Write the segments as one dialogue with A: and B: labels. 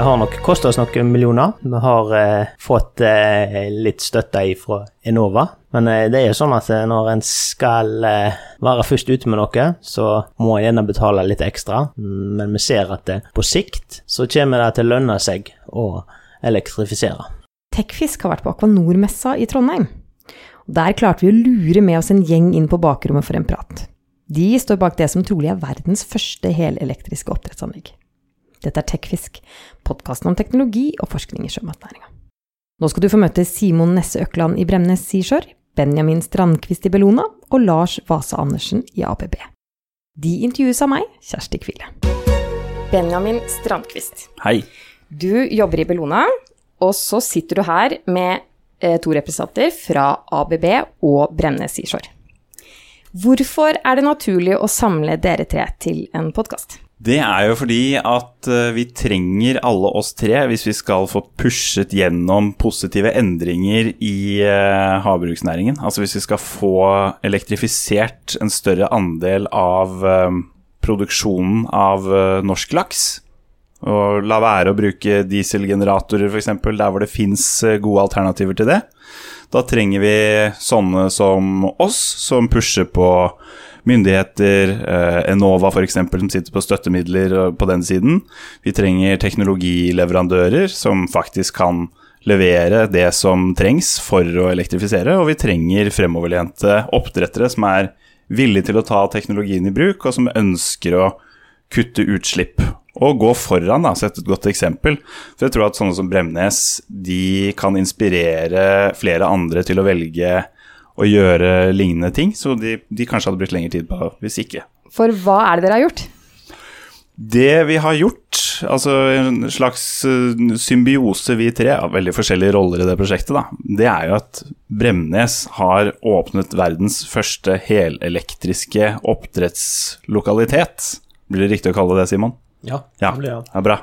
A: Det har nok kostet oss noen millioner. Vi har eh, fått eh, litt støtte fra Enova. Men eh, det er jo sånn at eh, når en skal eh, være først ute med noe, så må en gjerne betale litt ekstra. Men vi ser at på sikt så kommer det til å lønne seg å elektrifisere.
B: Tekfisk har vært på Aquanor-messa i Trondheim. Og Der klarte vi å lure med oss en gjeng inn på bakrommet for en prat. De står bak det som trolig er verdens første helelektriske oppdrettsanlegg. Dette er Tekfisk, podkasten om teknologi og forskning i sjømatnæringa. Nå skal du få møte Simon Nesse Økland i Bremnes Seashore, Benjamin Strandquist i Bellona og Lars Vase Andersen i ABB. De intervjues av meg, Kjersti Kvile. Benjamin Strandquist.
C: Hei.
B: Du jobber i Bellona, og så sitter du her med eh, to representanter fra ABB og Bremnes Seashore. Hvorfor er det naturlig å samle dere tre til en podkast?
C: Det er jo fordi at eh, vi trenger alle oss tre hvis vi skal få pushet gjennom positive endringer i eh, havbruksnæringen. Altså hvis vi skal få elektrifisert en større andel av eh, produksjonen av norsk laks. Og la være å bruke dieselgeneratorer f.eks. der hvor det fins gode alternativer til det. Da trenger vi sånne som oss, som pusher på myndigheter, eh, Enova f.eks., som sitter på støttemidler eh, på den siden. Vi trenger teknologileverandører som faktisk kan levere det som trengs for å elektrifisere, og vi trenger fremoverlente oppdrettere som er villige til å ta teknologien i bruk, og som ønsker å kutte utslipp. Og gå foran, da, sette et godt eksempel. For jeg tror at sånne som Bremnes, de kan inspirere flere andre til å velge å gjøre lignende ting, så de, de kanskje hadde brukt lengre tid på hvis ikke.
B: For hva er det dere har gjort?
C: Det vi har gjort, altså en slags eh, symbiose vi tre, av veldig forskjellige roller i det prosjektet, da, det er jo at Bremnes har åpnet verdens første helelektriske oppdrettslokalitet. Blir det riktig å kalle det, Simon?
A: Ja,
C: Ja,
A: det blir det.
C: ja bra.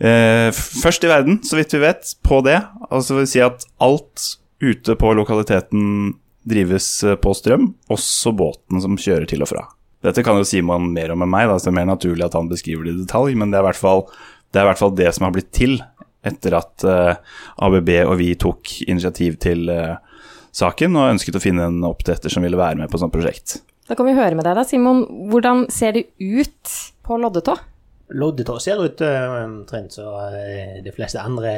C: Eh, først i verden, så vidt vi vet, på det. Altså vil si at alt ute på lokaliteten drives eh, på strøm, også båten som kjører til og fra. Dette kan jo Simon mer om enn meg, da, så det er mer naturlig at han beskriver det i detalj, men det er i hvert fall det, er hvert fall det som har blitt til etter at uh, ABB og vi tok initiativ til uh, saken og ønsket å finne en oppdretter som ville være med på sånt prosjekt.
B: Da kan vi høre med deg da, Simon. Hvordan ser det ut på Loddetå?
A: Loddetå ser ut eh, omtrent som eh, de fleste andre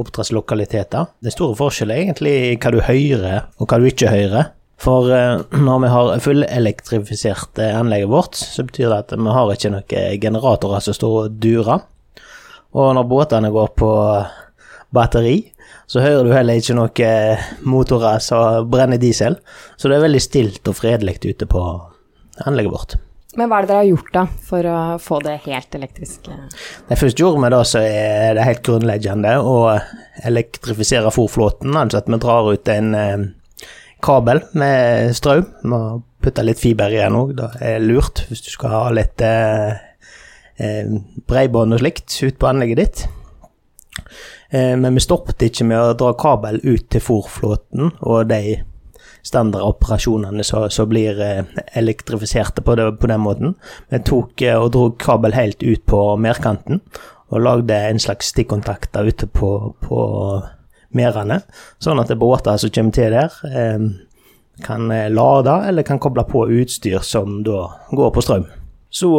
A: oppdrettslokaliteter. Det store forskjellen er egentlig hva du hører og hva du ikke hører. For eh, når vi har fullelektrifisert anlegget vårt, så betyr det at vi har ikke noen generatorer som står og durer. Og når båtene går på batteri, så hører du heller ikke noen motorer som brenner diesel. Så det er veldig stilt og fredelig ute på anlegget vårt.
B: Men hva er det dere har gjort da, for å få det helt elektriske?
A: Det først gjorde vi da, så er det helt grunnleggende å elektrifisere fòrflåten. Altså at vi drar ut en eh, kabel med strøm. Vi må putte litt fiber igjen òg, det er lurt hvis du skal ha litt eh, eh, bredbånd og slikt ut på anlegget ditt. Eh, men vi stoppet ikke med å dra kabel ut til fòrflåten og de standardoperasjonene som blir eh, elektrifiserte på, det, på den måten. Vi tok eh, og dro kabel helt ut på merkanten og lagde en slags stikkontakter ute på, på merdene, sånn at båter som kommer til der, eh, kan lade eller kan koble på utstyr som da går på strøm. Så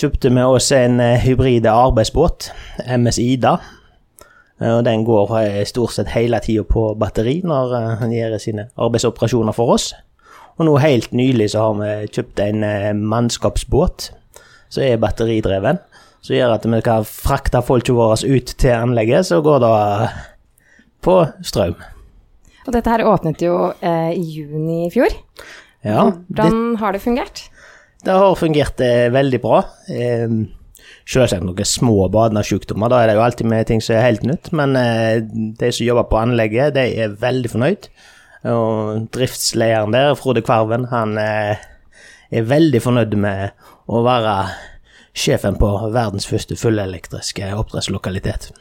A: kjøpte vi oss en hybride arbeidsbåt, MS Ida. Eh, Og den går eh, stort sett hele tida på batteri når eh, han gjør sine arbeidsoperasjoner for oss. Og nå helt nylig så har vi kjøpt en mannskapsbåt som er batteridreven. Som gjør at vi kan frakte folka våre ut til anlegget, så går det på strøm.
B: Og dette her åpnet jo eh, i juni i fjor.
A: Ja, det,
B: Hvordan har det fungert?
A: det har fungert eh, veldig bra. Eh, Selvsagt noen små badesykdommer, da er det jo alltid med ting som er helt nytt. Men eh, de som jobber på anlegget, de er veldig fornøyd. Og driftslederen der, Frode Kvarven, han eh, er veldig fornøyd med å være sjefen på verdens første fullelektriske oppdrettslokalitet.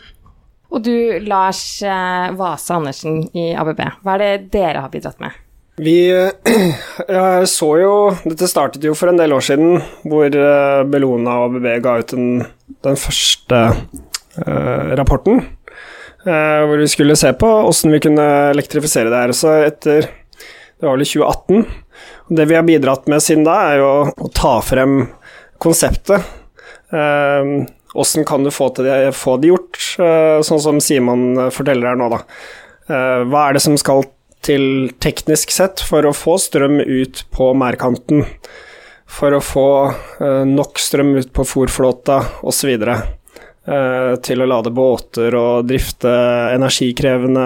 B: Og du, Lars eh, Vase Andersen i ABB, hva er det dere har bidratt med?
D: Vi eh, så jo Dette startet jo for en del år siden, hvor eh, Bellona og ABB ga ut den, den første eh, rapporten, hvor vi skulle se på åssen vi kunne elektrifisere det her. Så etter Det var vel i 2018. Og det vi har bidratt med siden da, er jo å ta frem konseptet. Åssen kan du få, det, få det gjort, sånn som Simon forteller her nå, da. Hva er det som skal til teknisk sett for å få strøm ut på merdkanten? For å få nok strøm ut på fòrflåta osv. Eh, til å lade båter og drifte energikrevende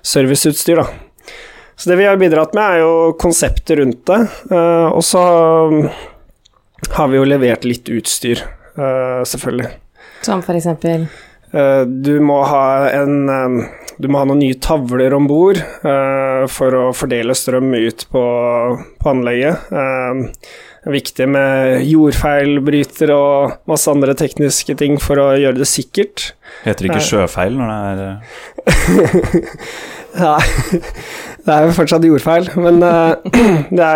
D: serviceutstyr. Da. Så det vi har bidratt med, er jo konseptet rundt det. Eh, og så har vi jo levert litt utstyr, eh, selvfølgelig.
B: Som for eksempel?
D: Du må ha en du må ha noen nye tavler om bord uh, for å fordele strøm ut på, på anlegget. Uh, det er viktig med jordfeilbryter og masse andre tekniske ting for å gjøre det sikkert.
C: Heter det ikke sjøfeil når det er
D: Nei, det er jo fortsatt jordfeil, men uh, det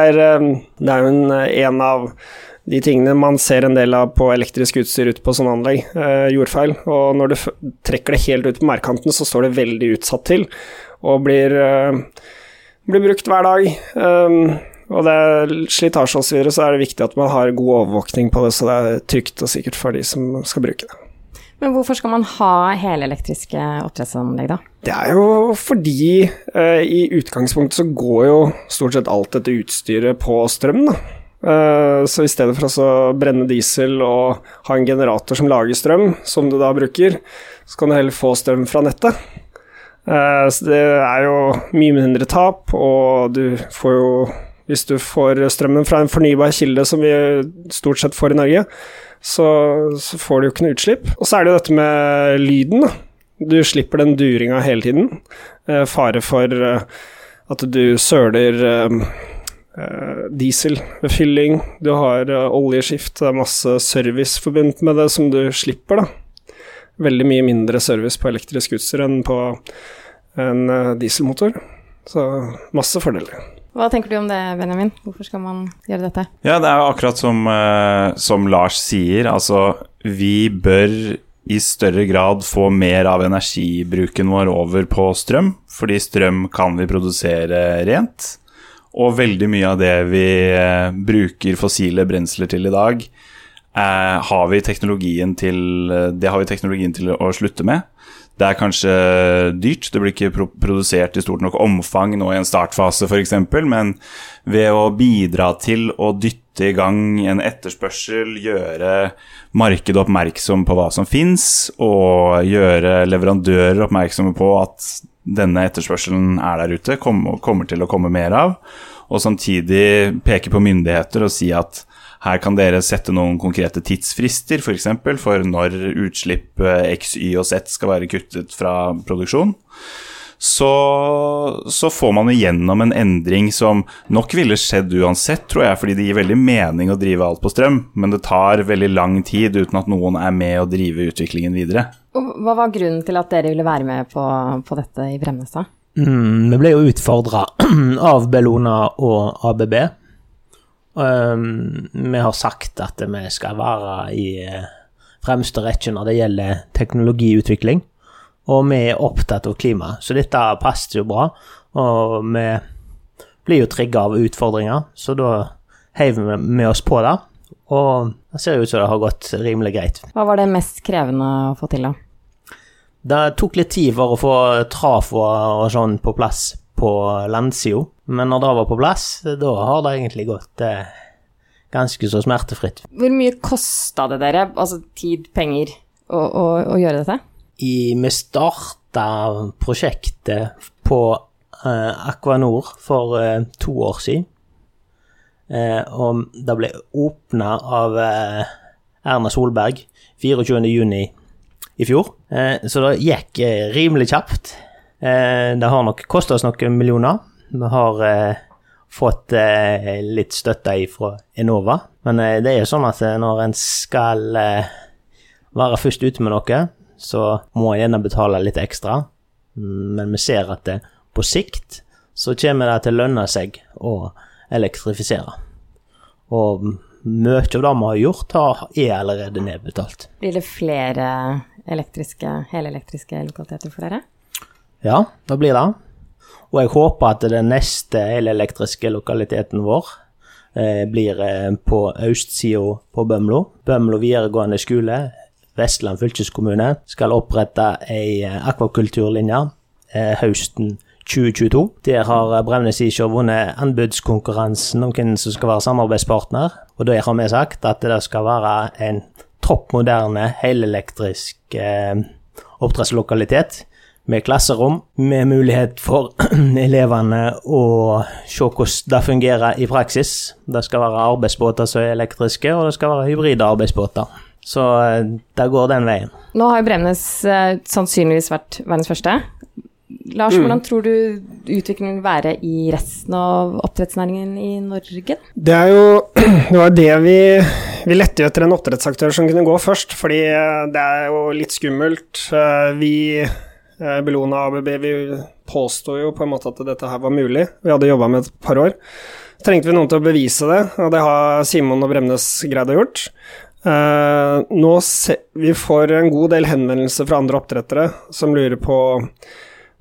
D: det er jo en, en, av de tingene man ser en del av på elektrisk utstyr ute på sånne anlegg, eh, jordfeil. Og når du trekker det helt ut på merdkanten, så står det veldig utsatt til, og blir, eh, blir brukt hver dag. Um, og det er slitasje osv., så, videre, så er det viktig at man har god overvåkning på det, så det er trygt og sikkert for de som skal bruke det.
B: Men hvorfor skal man ha helelektriske oppdrettsanlegg, da?
D: Det er jo fordi eh, i utgangspunktet så går jo stort sett alt dette utstyret på strøm, da. Eh, så i stedet for å brenne diesel og ha en generator som lager strøm, som du da bruker, så kan du heller få strøm fra nettet. Eh, så det er jo mye mindre tap, og du får jo hvis du får strømmen fra en fornybar kilde, som vi stort sett får i Norge, så, så får du jo ikke noe utslipp. Og så er det jo dette med lyden. Du slipper den duringa hele tiden. Eh, fare for at du søler eh, eh diesel ved fylling. Du har eh, oljeskift, det er masse service forbundet med det som du slipper, da. Veldig mye mindre service på elektrisk utstyr enn på en eh, dieselmotor. Så masse fordeler.
B: Hva tenker du om det, Benjamin? Hvorfor skal man gjøre dette?
C: Ja, det er jo akkurat som, uh, som Lars sier. Altså, vi bør i større grad få mer av energibruken vår over på strøm, fordi strøm kan vi produsere rent. Og veldig mye av det vi uh, bruker fossile brensler til i dag, eh, har vi teknologien til, det har vi teknologien til å slutte med. Det er kanskje dyrt, det blir ikke produsert i stort nok omfang nå i en startfase f.eks., men ved å bidra til å dytte i gang en etterspørsel, gjøre markedet oppmerksom på hva som fins, og gjøre leverandører oppmerksomme på at denne etterspørselen er der ute, kommer til å komme mer av, og samtidig peke på myndigheter og si at her kan dere sette noen konkrete tidsfrister, f.eks. For, eksempel, for når utslipp eh, X, Y og Z skal være kuttet fra produksjon. Så, så, får man igjennom en endring som nok ville skjedd uansett, tror jeg, fordi det gir veldig mening å drive alt på strøm, men det tar veldig lang tid uten at noen er med å drive utviklingen videre.
B: Hva var grunnen til at dere ville være med på, på dette i Bremnes,
A: Mm, vi ble jo utfordra av Bellona og ABB Um, vi har sagt at vi skal være i eh, fremste rekke når det gjelder teknologiutvikling, og vi er opptatt av klima, så dette passet jo bra. Og vi blir jo trigga av utfordringer, så da heiv vi med oss på det. Og det ser ut som det har gått rimelig greit.
B: Hva var det mest krevende å få til, da?
A: Det tok litt tid for å få trafo og sånn på plass på landsida. Men når det var på plass, da har det egentlig gått eh, ganske så smertefritt.
B: Hvor mye kosta det dere, altså tid, penger, å, å, å gjøre dette?
A: I, vi starta prosjektet på eh, Aquanor for eh, to år siden. Eh, og det ble åpna av eh, Erna Solberg 24.6 i fjor. Eh, så det gikk rimelig kjapt. det har nok kosta oss noen millioner, vi har eh, fått eh, litt støtte fra Enova, men eh, det er jo sånn at eh, når en skal eh, være først ute med noe, så må en gjerne betale litt ekstra, men vi ser at på sikt så kommer det til å lønne seg å elektrifisere. Og mye av det vi har gjort, er allerede nedbetalt.
B: Blir det flere elektriske, helelektriske lokaliteter for dere?
A: Ja, det blir det. Og jeg håper at den neste helelektriske lokaliteten vår eh, blir eh, på østsida på Bømlo. Bømlo videregående skole, Vestland fylkeskommune, skal opprette ei eh, akvakulturlinje eh, høsten 2022. Der har Bremnes Seashore vunnet anbudskonkurransen om hvem som skal være samarbeidspartner, og der har vi sagt at det skal være en topp moderne, helelektrisk eh, oppdrettslokalitet med klasserom, med mulighet for elevene å se hvordan det fungerer i praksis. Det skal være arbeidsbåter som er elektriske, og det skal være hybride arbeidsbåter. Så eh, det går den veien.
B: Nå har Bremnes eh, sannsynligvis vært verdens første. Lars,
D: Mm.
B: hvordan tror du utviklingen vil være i resten av oppdrettsnæringen i Norge?
D: Det er jo det var det vi Vi lette jo etter en oppdrettsaktør som kunne gå først, fordi eh, det er jo litt skummelt. Eh, Vi, eh, Bellona ABB, vi påsto jo på en måte at dette her var mulig. Vi hadde jobba med et par år. Trengte vi noen til å bevise det, og det har Simon og Bremnes greid å gjort. Nå se, vi får en god del henvendelser fra andre oppdrettere som lurer på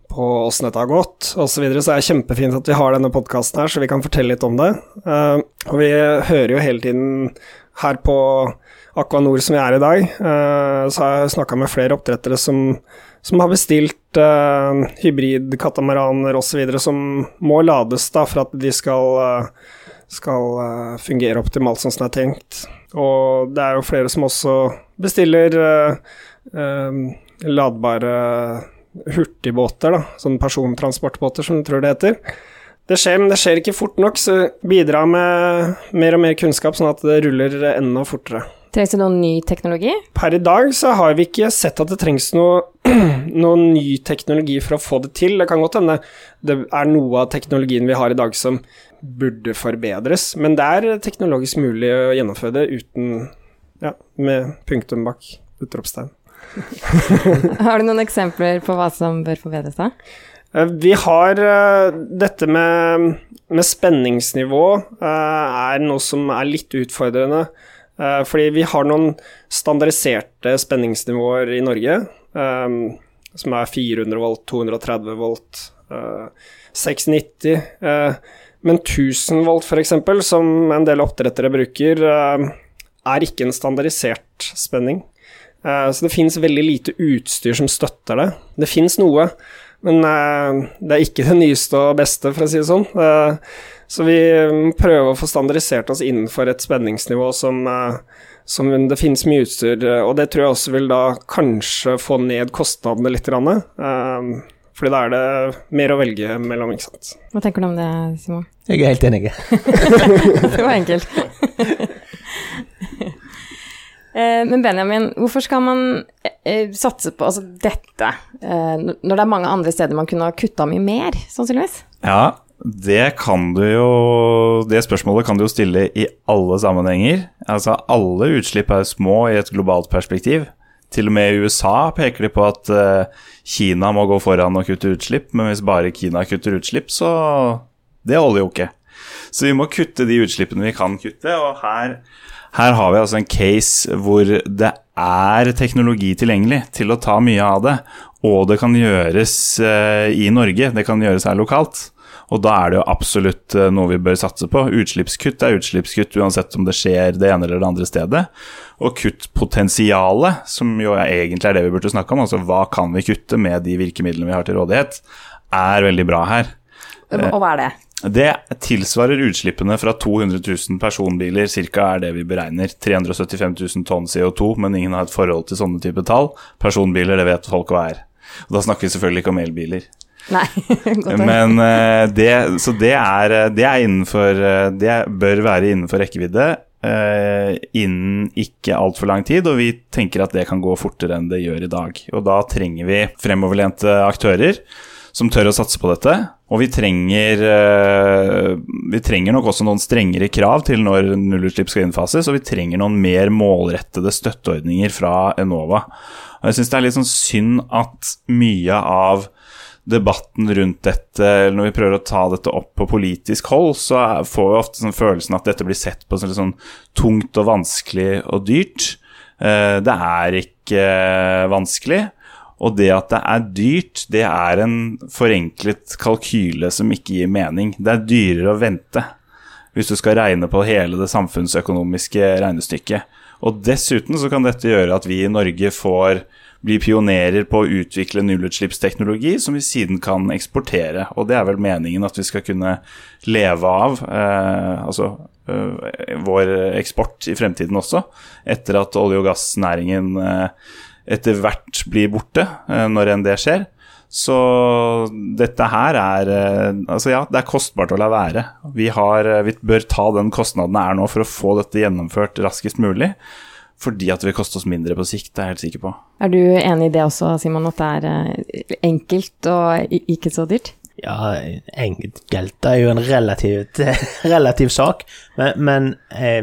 D: på åssen dette har gått osv. Så, videre. så det kjempefint at vi har denne podkasten her, så vi kan fortelle litt om det. Uh, og vi hører jo hele tiden her på Aqua Nord som vi er i dag, uh, så har jeg snakka med flere oppdrettere som, som har bestilt uh, hybridkatamaraner osv. som må lades da for at de skal, skal fungere optimalt sånn som det er tenkt. Og det er jo flere som også bestiller ladbare hurtigbåter, da, sånne persontransportbåter som jeg tror det heter. Det skjer, men det skjer ikke fort nok, så bidra med mer og mer kunnskap, sånn at det ruller enda fortere.
B: Trengs det noen ny teknologi?
D: Per i dag så har vi ikke sett at det trengs noe, noen ny teknologi for å få det til. Det kan godt hende det er noe av teknologien vi har i dag som burde forbedres, men det er teknologisk mulig å gjennomføre det uten ja, med punktum bak utropstegn.
B: Har du noen eksempler på hva som bør forbedres da?
D: Eh, Vi har eh, dette med, med spenningsnivå eh, er noe som er litt utfordrende. Fordi vi har noen standardiserte spenningsnivåer i Norge, som er 400 volt, 230 volt, eh, 690. eh, Men 1000 volt f.eks., som en del oppdrettere bruker, er ikke en standardisert spenning. Eh, Så det fins veldig lite utstyr som støtter det. Det fins noe, men eh, det er ikke det nyeste og beste, for å si det sånn. Eh, så vi prøver å få standardisert oss innenfor et spenningsnivå som, som det finnes mye utstyr, og det tror jeg også vil da kanskje få ned kostnadene litt. grann, Fordi da er det mer å velge mellom, ikke sant.
B: Hva tenker du om det, Simon?
A: Jeg er helt enig.
B: Det var enkelt. Eh, Men Benjamin, hvorfor skal man eh, satse på altså dette, eh, når det er mange andre steder man kunne ha kutta mye mer, sannsynligvis?
C: Ja, det kan du jo Det spørsmålet kan du jo stille i alle sammenhenger. Altså, alle utslipp er små i et globalt perspektiv. Til og med i USA peker de på at eh, Kina må gå foran og kutte utslipp, men hvis bare Kina kutter utslipp, så Det holder jo ikke. Så vi må kutte de utslippene vi kan kutte, og her, her har vi altså en case hvor det er teknologi tilgjengelig til å ta mye av det, og det kan gjøres eh, i Norge, det kan gjøres her lokalt. Og da er det jo absolutt eh, noe vi bør satse på. Utslippskutt er utslippskutt uansett om det skjer det ene eller det andre stedet. Og kuttpotensialet, som jo egentlig er det vi burde snakke om, altså hva kan vi kutte med de virkemidlene vi har til rådighet, er veldig bra her.
B: Og hva er det?
C: Det tilsvarer utslippene fra 200 000 personbiler, ca. er det vi beregner. 375 000 tonn CO2, men ingen har et forhold til sånne type tall. Personbiler, det vet folk hva er. Og da snakker vi selvfølgelig ikke om elbiler.
B: Nei, godt.
C: Men eh, det, så det er, eh, det er innenfor eh, Det bør være innenfor rekkevidde innen ikke altfor lang tid, og vi tenker at det kan gå fortere enn det gjør i dag. Og da trenger vi fremoverlente aktører som tør å satse på dette. Og vi trenger, eh, vi trenger nok også noen strengere krav til når nullutslipp skal innfases, og vi trenger noen mer målrettede støtteordninger fra Enova. Og jeg syns det er litt sånn synd at mye av debatten rundt dette, eller når vi prøver å ta dette opp på politisk hold, så får vi ofte sånn følelsen at dette blir sett på som sånn tungt og vanskelig og dyrt. Eh, det er ikke vanskelig. Og det at det er dyrt, det er en forenklet kalkyle som ikke gir mening. Det er dyrere å vente hvis du skal regne på hele det samfunnsøkonomiske regnestykket. Og dessuten så kan dette gjøre at vi i Norge får bli pionerer på å utvikle nullutslippsteknologi som vi siden kan eksportere. Og det er vel meningen at vi skal kunne leve av eh, altså, eh, vår eksport i fremtiden også, etter at olje- og gassnæringen eh, etter hvert blir borte, eh, når enn det skjer. Så dette her er eh, Altså, ja, det er kostbart å la være. Vi, har, eh, vi bør ta den kostnaden det er nå for å få dette gjennomført raskest mulig. Fordi at det vil koste oss mindre på sikt, det er jeg helt sikker på.
B: Er du enig i det også, Simon, at det er enkelt og ikke så dyrt?
A: Ja, enkelt er jo en relativt, relativ sak, men, men eh,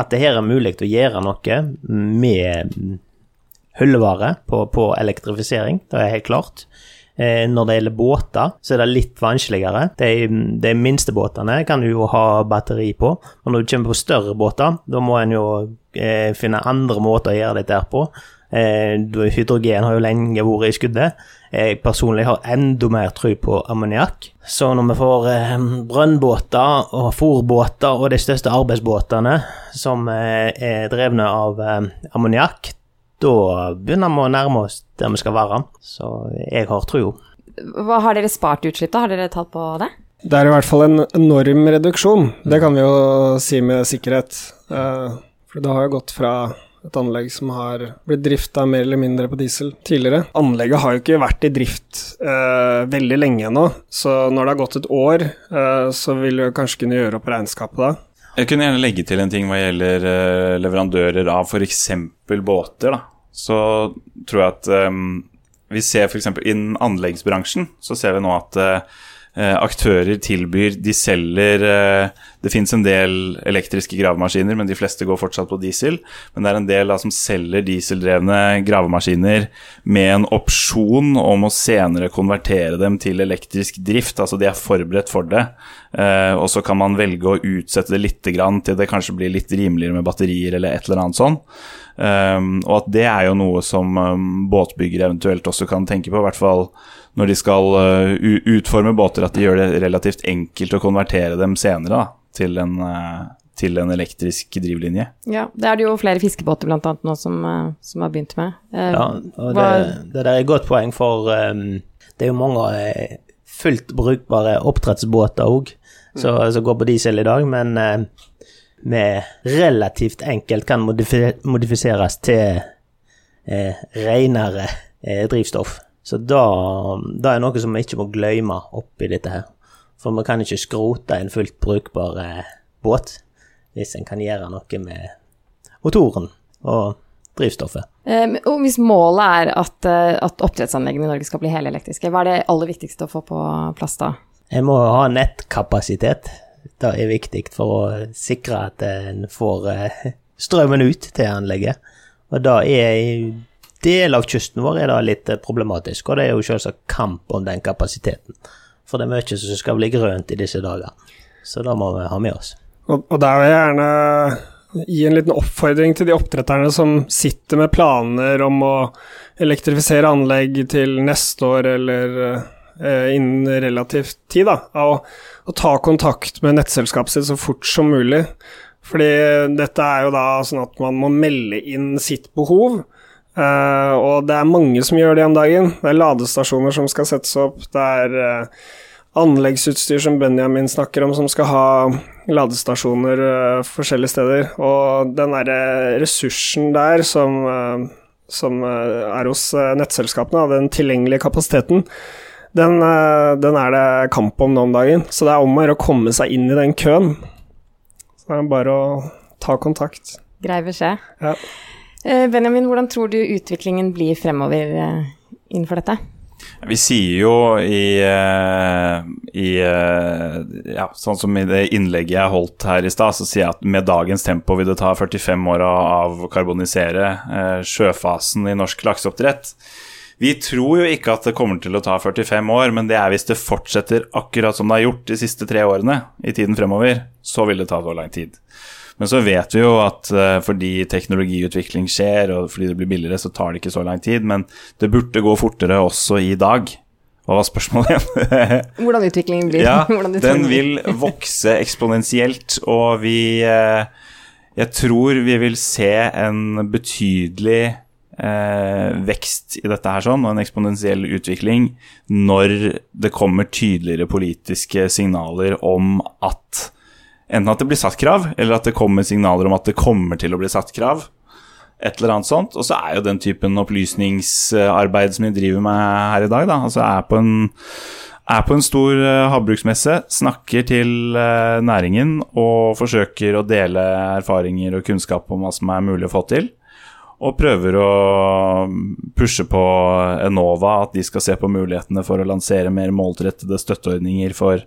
A: at det her er mulig å gjøre noe med hyllevare på, på elektrifisering, det er helt klart. Eh, når det gjelder båter, så er det litt vanskeligere. De, de minste båtene kan du jo ha batteri på, men når du kommer på større båter, da må en jo eh, finne andre måter å gjøre dette på. Eh, hydrogen har jo lenge vært i skuddet. Jeg personlig har enda mer tro på ammoniakk. Så når vi får eh, brønnbåter og fòrbåter og de største arbeidsbåtene som eh, er drevne av eh, ammoniakk, da begynner vi å nærme oss der vi skal være. Så jeg har tro.
B: Hva har dere spart i utslipp, da? Har dere tatt på det?
D: Det er i hvert fall en enorm reduksjon, det kan vi jo si med sikkerhet. Eh, for det har jo gått fra et anlegg som har blitt drifta mer eller mindre på diesel tidligere. Anlegget har jo ikke vært i drift uh, veldig lenge ennå, så når det har gått et år, uh, så vil vi kanskje kunne gjøre opp regnskapet da.
C: Jeg kunne gjerne legge til en ting hva gjelder uh, leverandører av f.eks. båter. da så tror jeg at um, vi ser f.eks. innen anleggsbransjen så ser vi nå at uh, aktører tilbyr De selger uh, Det finnes en del elektriske gravemaskiner, men de fleste går fortsatt på diesel. Men det er en del da, som selger dieseldrevne gravemaskiner med en opsjon om å senere konvertere dem til elektrisk drift. Altså de er forberedt for det. Uh, og så kan man velge å utsette det litt til det kanskje blir litt rimeligere med batterier eller et eller annet sånn. Og at det er jo noe som båtbyggere eventuelt også kan tenke på, i hvert fall når de skal uh, utforme båter, at de gjør det relativt enkelt å konvertere dem senere da, til, en, uh, til en elektrisk drivlinje.
B: Ja, det er det jo flere fiskebåter blant annet nå som, uh, som har begynt med.
A: ja, og det, det er et godt poeng, for um, det er jo mange fullt brukbare oppdrettsbåter òg som går på diesel i dag, men med relativt enkelt kan modifiseres til eh, renere eh, drivstoff. Så da, da, er noe som vi ikke må glemme oppi dette her. For vi kan ikke skrote en fullt brukbar eh, båt hvis en kan gjøre noe med motoren og drivstoffet.
B: Um, og hvis målet er at, eh, at oppdrettsanleggene i Norge skal bli helelektriske, hva er det aller viktigste å få på plass da?
A: En må ha nettkapasitet. Det er viktig for å sikre at en får strømmen ut til anlegget. Og da er del av kysten vår er det litt eh, problematisk, og det er jo selvsagt kamp om den kapasiteten. For det er mye som skal bli grønt i disse dager. Så da må vi ha med oss.
D: Og, og der vil jeg gjerne gi en liten oppfordring til de oppdretterne som sitter med planer om å elektrifisere anlegg til neste år eller eh, innen relativt tid. da, av å ta kontakt med nettselskapet sitt så fort som mulig. Fordi dette er jo da sånn at man må melde inn sitt behov. Uh, og det er mange som gjør det om dagen. Det er ladestasjoner som skal settes opp. Det er uh, anleggsutstyr som Benjamin snakker om, som skal ha ladestasjoner uh, forskjellige steder. Og den derre ressursen der som, som er hos nettselskapene, den tilgjengelige kapasiteten, den, den, er det kamp om nå om dagen. Så det er om å komme seg inn i den køen. Så det er bare å ta kontakt.
B: Grei beskjed.
D: Ja.
B: Eh, Benjamin, hvordan tror du utviklingen blir fremover eh, innenfor dette?
C: Vi sier jo i, i, ja, Sånn som i det innlegget jeg holdt her i stad, så sier jeg at med dagens tempo vil det ta 45 år å avkarbonisere sjøfasen i norsk lakseoppdrett. Vi tror jo ikke at det kommer til å ta 45 år, men det er hvis det fortsetter akkurat som det har gjort de siste tre årene i tiden fremover, så vil det ta så lang tid. Men så vet vi jo at uh, fordi teknologiutvikling skjer, og fordi det blir billigere, så tar det ikke så lang tid. Men det burde gå fortere også i dag. Hva var spørsmålet igjen?
B: Hvordan utviklingen blir.
C: Ja,
B: utviklingen
C: den vil vokse eksponentielt, og vi uh, Jeg tror vi vil se en betydelig Eh, vekst i dette her sånn, og en eksponentiell utvikling når det kommer tydeligere politiske signaler om at Enten at det blir satt krav, eller at det kommer signaler om at det kommer til å bli satt krav. Et eller annet sånt. Og så er jo den typen opplysningsarbeid som vi driver med her i dag, da. Altså er på en, er på en stor uh, havbruksmesse, snakker til uh, næringen og forsøker å dele erfaringer og kunnskap om hva som er mulig å få til. Og prøver å pushe på Enova, at de skal se på mulighetene for å lansere mer målrettede støtteordninger for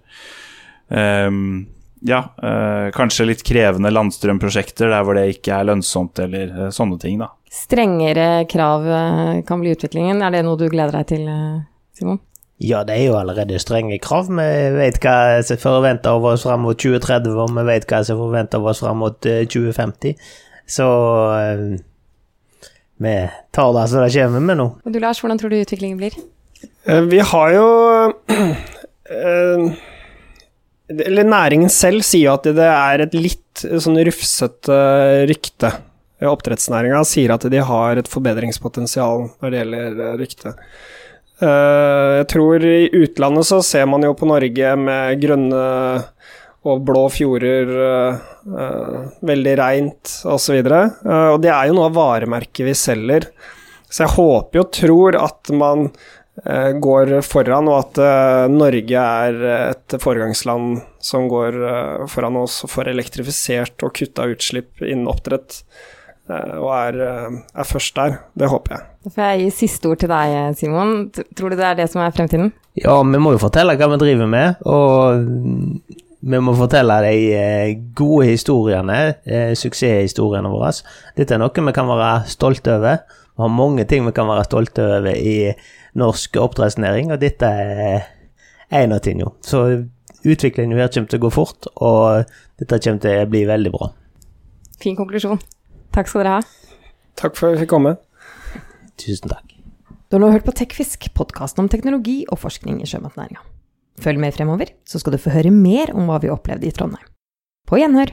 C: um, ja, øh, kanskje litt krevende landstrømprosjekter der hvor det ikke er lønnsomt, eller øh, sånne ting, da.
B: Strengere krav øh, kan bli utviklingen. Er det noe du gleder deg til, Simon?
A: Ja, det er jo allerede strenge krav. Vi vet hva som forventer av oss fram mot 2030, og vi vet hva som forventer av oss fram mot 2050. Så øh, vi tar det som det kommer med nå.
B: Og du Lars, hvordan tror du utviklingen blir?
D: Vi har jo Eller næringen selv sier jo at det er et litt sånn rufsete rykte. Oppdrettsnæringa sier at de har et forbedringspotensial når det gjelder rykte. Jeg tror i utlandet så ser man jo på Norge med grønne og blå fjorder, veldig reint osv. Og, så og det er jo noe av varemerket vi selger. Så jeg håper og tror at man går foran, og at Norge er et foregangsland som går foran oss og får elektrifisert og kutta utslipp innen oppdrett, og er, er, først der. Det håper jeg.
B: Da får jeg gi siste ord til deg, Simon. Tror du det er det som er fremtiden?
A: Ja, vi må jo fortelle hva vi driver med, og vi må fortelle de gode historiene, suksesshistoriene våre. Dette er noe vi kan være stolte over. Vi har mange ting vi kan være stolte over i norsk oppdrettsnæring, og dette er en av tingene. Så utviklingen her kommer til å gå fort, og dette kommer til å bli veldig bra.
B: Fin konklusjon. Takk skal dere ha.
D: Takk for at jeg fikk komme.
A: Tusen takk.
B: Du har nå hørt på Tekfisk, podkasten om teknologi og forskning i sjømatnæringa. Følg med fremover, så skal du få høre mer om hva vi opplevde i Trondheim. På gjenhør!